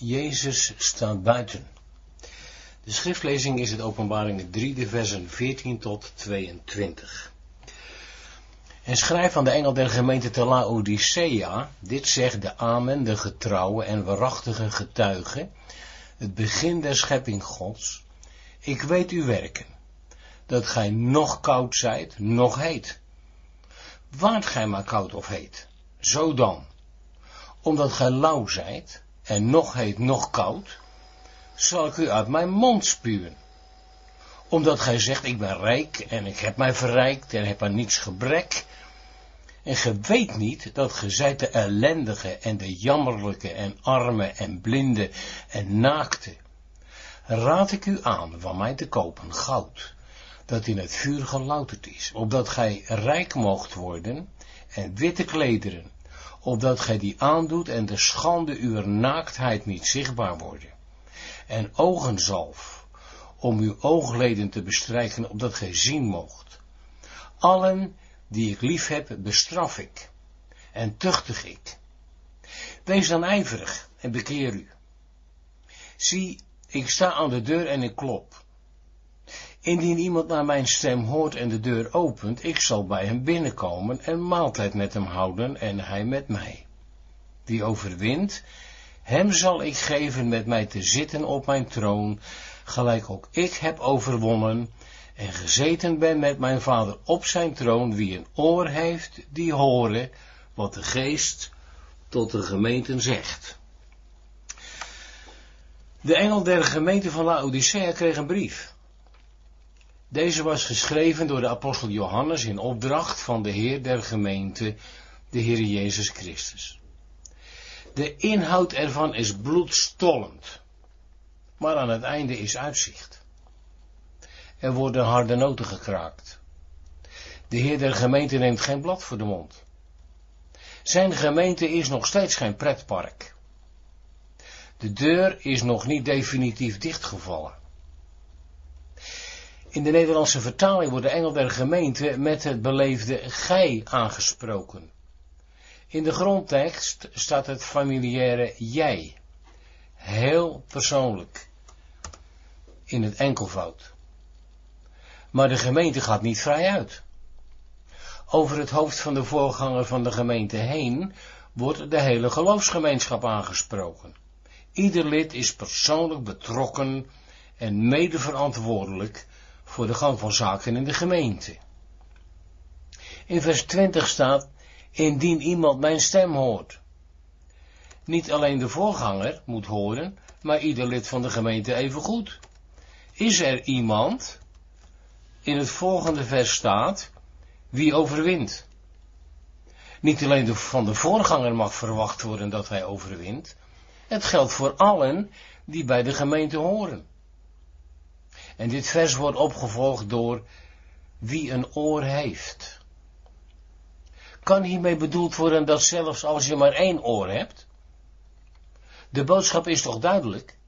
Jezus staat buiten. De schriftlezing is het openbaring 3, de versen 14 tot 22. En schrijf aan de engel der gemeente te Laodicea, dit zegt de Amen, de getrouwe en waarachtige getuige, het begin der schepping Gods. Ik weet uw werken, dat gij nog koud zijt, nog heet. Waart gij maar koud of heet, zo dan, omdat gij lauw zijt, en nog heet, nog koud, zal ik u uit mijn mond spuwen. Omdat gij zegt, ik ben rijk en ik heb mij verrijkt en heb aan niets gebrek. En ge weet niet dat ge zijt de ellendige en de jammerlijke en arme en blinde en naakte. Raad ik u aan van mij te kopen goud, dat in het vuur gelouterd is, opdat gij rijk moogt worden en witte klederen, opdat gij die aandoet en de schande uw naaktheid niet zichtbaar worden. En ogenzalf, om uw oogleden te bestrijken, opdat gij zien moogt. Allen die ik lief heb, bestraf ik en tuchtig ik. Wees dan ijverig en bekeer u. Zie, ik sta aan de deur en ik klop. Indien iemand naar mijn stem hoort en de deur opent, ik zal bij hem binnenkomen en maaltijd met hem houden en hij met mij. Wie overwint, hem zal ik geven met mij te zitten op mijn troon, gelijk ook ik heb overwonnen en gezeten ben met mijn vader op zijn troon, wie een oor heeft, die horen wat de geest tot de gemeenten zegt. De engel der gemeente van Laodicea kreeg een brief. Deze was geschreven door de apostel Johannes in opdracht van de Heer der gemeente, de Heer Jezus Christus. De inhoud ervan is bloedstollend, maar aan het einde is uitzicht. Er worden harde noten gekraakt. De Heer der gemeente neemt geen blad voor de mond. Zijn gemeente is nog steeds geen pretpark. De deur is nog niet definitief dichtgevallen. In de Nederlandse vertaling wordt de engel der gemeente met het beleefde gij aangesproken. In de grondtekst staat het familiaire jij. Heel persoonlijk. In het enkelvoud. Maar de gemeente gaat niet vrij uit. Over het hoofd van de voorganger van de gemeente heen wordt de hele geloofsgemeenschap aangesproken. Ieder lid is persoonlijk betrokken en medeverantwoordelijk voor de gang van zaken in de gemeente. In vers 20 staat, indien iemand mijn stem hoort. Niet alleen de voorganger moet horen, maar ieder lid van de gemeente even goed. Is er iemand, in het volgende vers staat, wie overwint? Niet alleen van de voorganger mag verwacht worden dat hij overwint, het geldt voor allen die bij de gemeente horen. En dit vers wordt opgevolgd door wie een oor heeft. Kan hiermee bedoeld worden dat zelfs als je maar één oor hebt, de boodschap is toch duidelijk?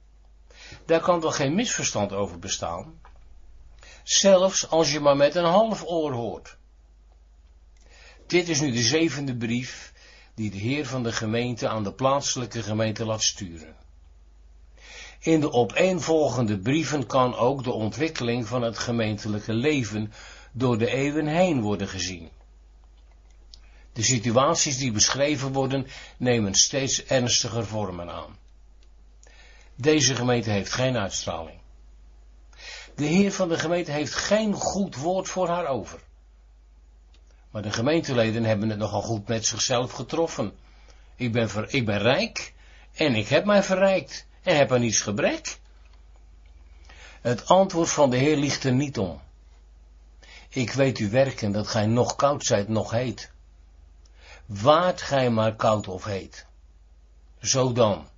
Daar kan toch geen misverstand over bestaan? Zelfs als je maar met een half oor hoort. Dit is nu de zevende brief die de heer van de gemeente aan de plaatselijke gemeente laat sturen. In de opeenvolgende brieven kan ook de ontwikkeling van het gemeentelijke leven door de eeuwen heen worden gezien. De situaties die beschreven worden nemen steeds ernstiger vormen aan. Deze gemeente heeft geen uitstraling. De heer van de gemeente heeft geen goed woord voor haar over. Maar de gemeenteleden hebben het nogal goed met zichzelf getroffen. Ik ben, ik ben rijk en ik heb mij verrijkt en heb aan niets gebrek. Het antwoord van de Heer ligt er niet om. Ik weet u werken dat gij nog koud zijt, nog heet. Waart gij maar koud of heet. Zo dan,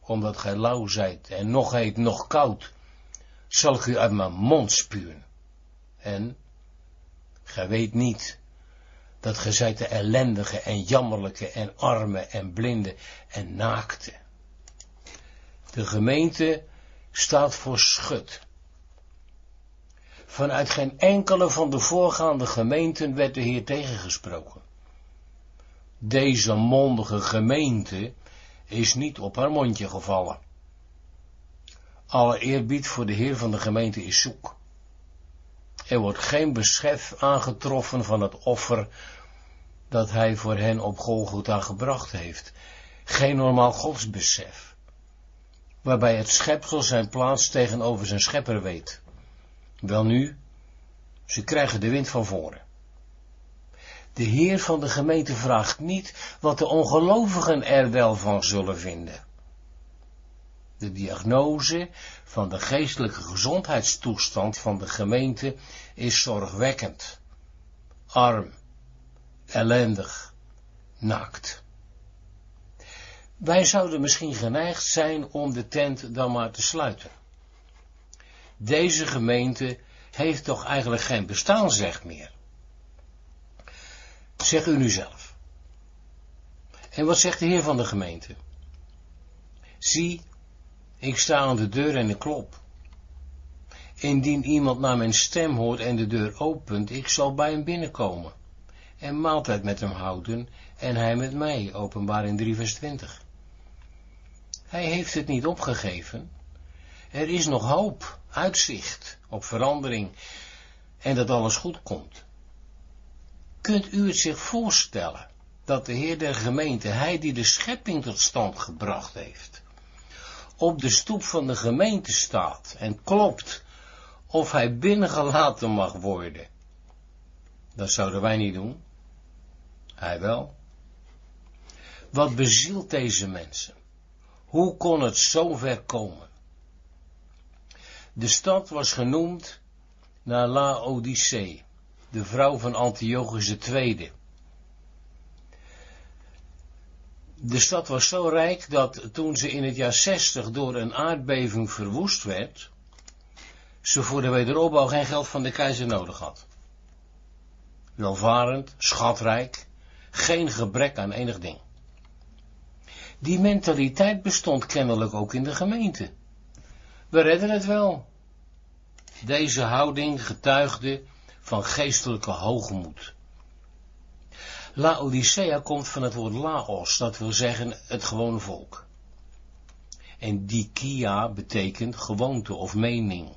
omdat gij lauw zijt en nog heet, nog koud, zal ik u uit mijn mond spuwen. En gij weet niet dat gij zijt de ellendige en jammerlijke en arme en blinde en naakte. De gemeente staat voor schut. Vanuit geen enkele van de voorgaande gemeenten werd de Heer tegengesproken. Deze mondige gemeente is niet op haar mondje gevallen. Alle eerbied voor de Heer van de gemeente is zoek. Er wordt geen beschef aangetroffen van het offer dat hij voor hen op Golgotha gebracht heeft. Geen normaal godsbesef, waarbij het schepsel zijn plaats tegenover zijn schepper weet. Welnu, ze krijgen de wind van voren. De Heer van de gemeente vraagt niet wat de ongelovigen er wel van zullen vinden. De diagnose van de geestelijke gezondheidstoestand van de gemeente is zorgwekkend, arm, ellendig, naakt. Wij zouden misschien geneigd zijn om de tent dan maar te sluiten. Deze gemeente heeft toch eigenlijk geen bestaansrecht meer. Zeg u nu zelf. En wat zegt de heer van de gemeente? Zie, ik sta aan de deur en ik klop. Indien iemand naar mijn stem hoort en de deur opent, ik zal bij hem binnenkomen en maaltijd met hem houden en hij met mij, openbaar in 3 vers 20. Hij heeft het niet opgegeven. Er is nog hoop, uitzicht op verandering en dat alles goed komt. Kunt u het zich voorstellen dat de Heer der gemeente, hij die de schepping tot stand gebracht heeft, op de stoep van de gemeente staat en klopt of hij binnengelaten mag worden. Dat zouden wij niet doen. Hij wel. Wat bezielt deze mensen? Hoe kon het zo ver komen? De stad was genoemd naar Laodicee, de vrouw van Antiochus II. De stad was zo rijk dat toen ze in het jaar 60 door een aardbeving verwoest werd, ze voor de wederopbouw geen geld van de keizer nodig had. Welvarend, schatrijk, geen gebrek aan enig ding. Die mentaliteit bestond kennelijk ook in de gemeente. We redden het wel. Deze houding getuigde van geestelijke hoogmoed. Laodicea komt van het woord laos, dat wil zeggen het gewone volk. En dikia betekent gewoonte of mening.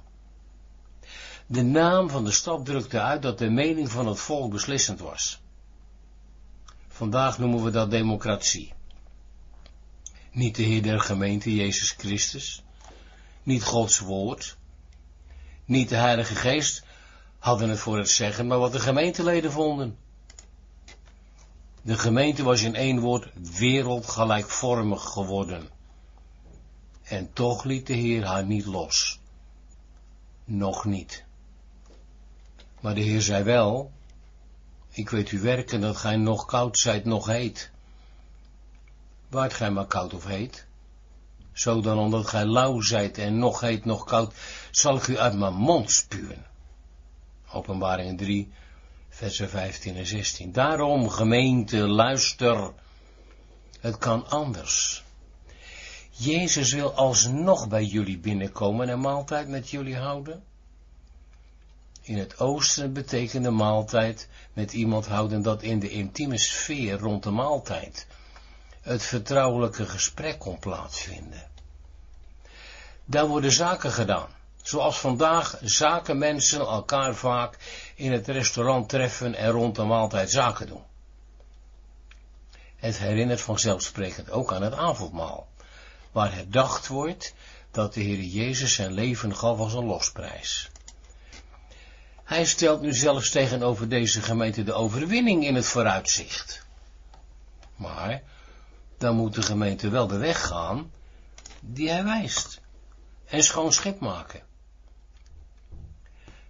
De naam van de stad drukte uit dat de mening van het volk beslissend was. Vandaag noemen we dat democratie. Niet de Heer der gemeente, Jezus Christus. Niet Gods woord. Niet de Heilige Geest hadden het voor het zeggen, maar wat de gemeenteleden vonden. De gemeente was in één woord wereldgelijkvormig geworden. En toch liet de Heer haar niet los. Nog niet. Maar de Heer zei wel, ik weet u werken dat gij nog koud zijt, nog heet. Waart gij maar koud of heet? Zo dan omdat gij lauw zijt en nog heet, nog koud, zal ik u uit mijn mond spuwen. Openbaring 3, versen 15 en 16. Daarom, gemeente, luister, het kan anders. Jezus wil alsnog bij jullie binnenkomen en maaltijd met jullie houden. In het oosten betekende maaltijd met iemand houden dat in de intieme sfeer rond de maaltijd het vertrouwelijke gesprek kon plaatsvinden. Daar worden zaken gedaan, zoals vandaag zakenmensen elkaar vaak in het restaurant treffen en rond de maaltijd zaken doen. Het herinnert vanzelfsprekend ook aan het avondmaal, waar herdacht wordt dat de Heer Jezus zijn leven gaf als een losprijs. Hij stelt nu zelfs tegenover deze gemeente de overwinning in het vooruitzicht. Maar dan moet de gemeente wel de weg gaan die hij wijst en schoon schip maken.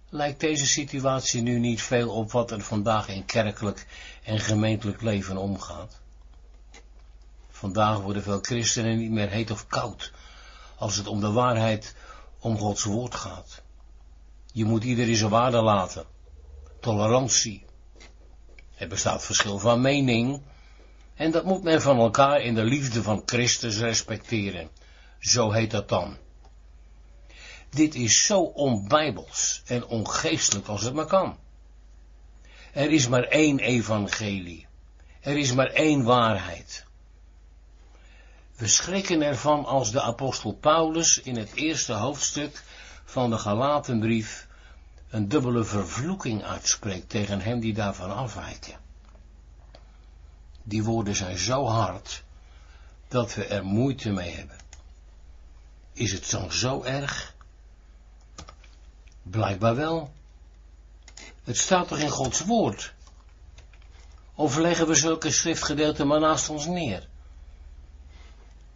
Lijkt deze situatie nu niet veel op wat er vandaag in kerkelijk en gemeentelijk leven omgaat? Vandaag worden veel christenen niet meer heet of koud als het om de waarheid om Gods woord gaat. Je moet iedereen zijn waarde laten. Tolerantie. Er bestaat verschil van mening. En dat moet men van elkaar in de liefde van Christus respecteren. Zo heet dat dan. Dit is zo onbijbels en ongeestelijk als het maar kan. Er is maar één evangelie. Er is maar één waarheid. We schrikken ervan als de apostel Paulus in het eerste hoofdstuk van de Galatenbrief een dubbele vervloeking uitspreekt tegen hem die daarvan afwijken. Die woorden zijn zo hard dat we er moeite mee hebben. Is het dan zo erg? Blijkbaar wel. Het staat toch in Gods woord? Of leggen we zulke schriftgedeelten maar naast ons neer?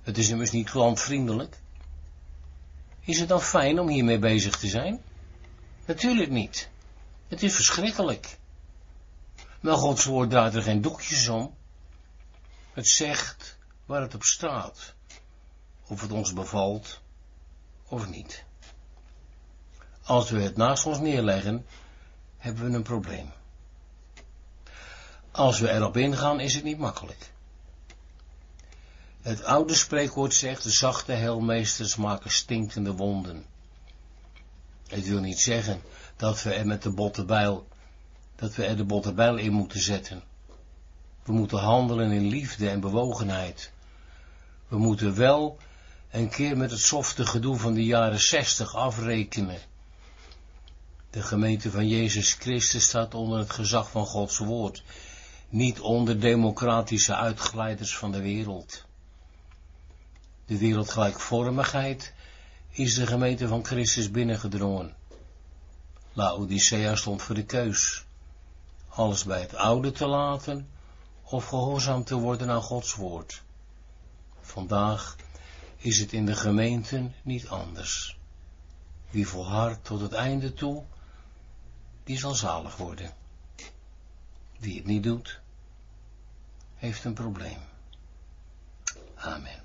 Het is immers niet klantvriendelijk. Is het dan fijn om hiermee bezig te zijn? Natuurlijk niet. Het is verschrikkelijk. Maar Gods woord draait er geen doekjes om. Het zegt waar het op staat. Of het ons bevalt of niet. Als we het naast ons neerleggen, hebben we een probleem. Als we erop ingaan, is het niet makkelijk. Het oude spreekwoord zegt, de zachte helmeesters maken stinkende wonden. Het wil niet zeggen dat we er met de botte bijl, dat we er de botte bijl in moeten zetten. We moeten handelen in liefde en bewogenheid. We moeten wel een keer met het softe gedoe van de jaren zestig afrekenen. De gemeente van Jezus Christus staat onder het gezag van Gods woord, niet onder democratische uitglijders van de wereld. De wereldgelijkvormigheid is de gemeente van Christus binnengedrongen. Laodicea stond voor de keus. Alles bij het oude te laten of gehoorzaam te worden aan Gods woord. Vandaag is het in de gemeenten niet anders. Wie volhardt tot het einde toe, die zal zalig worden. Wie het niet doet, heeft een probleem. Amen.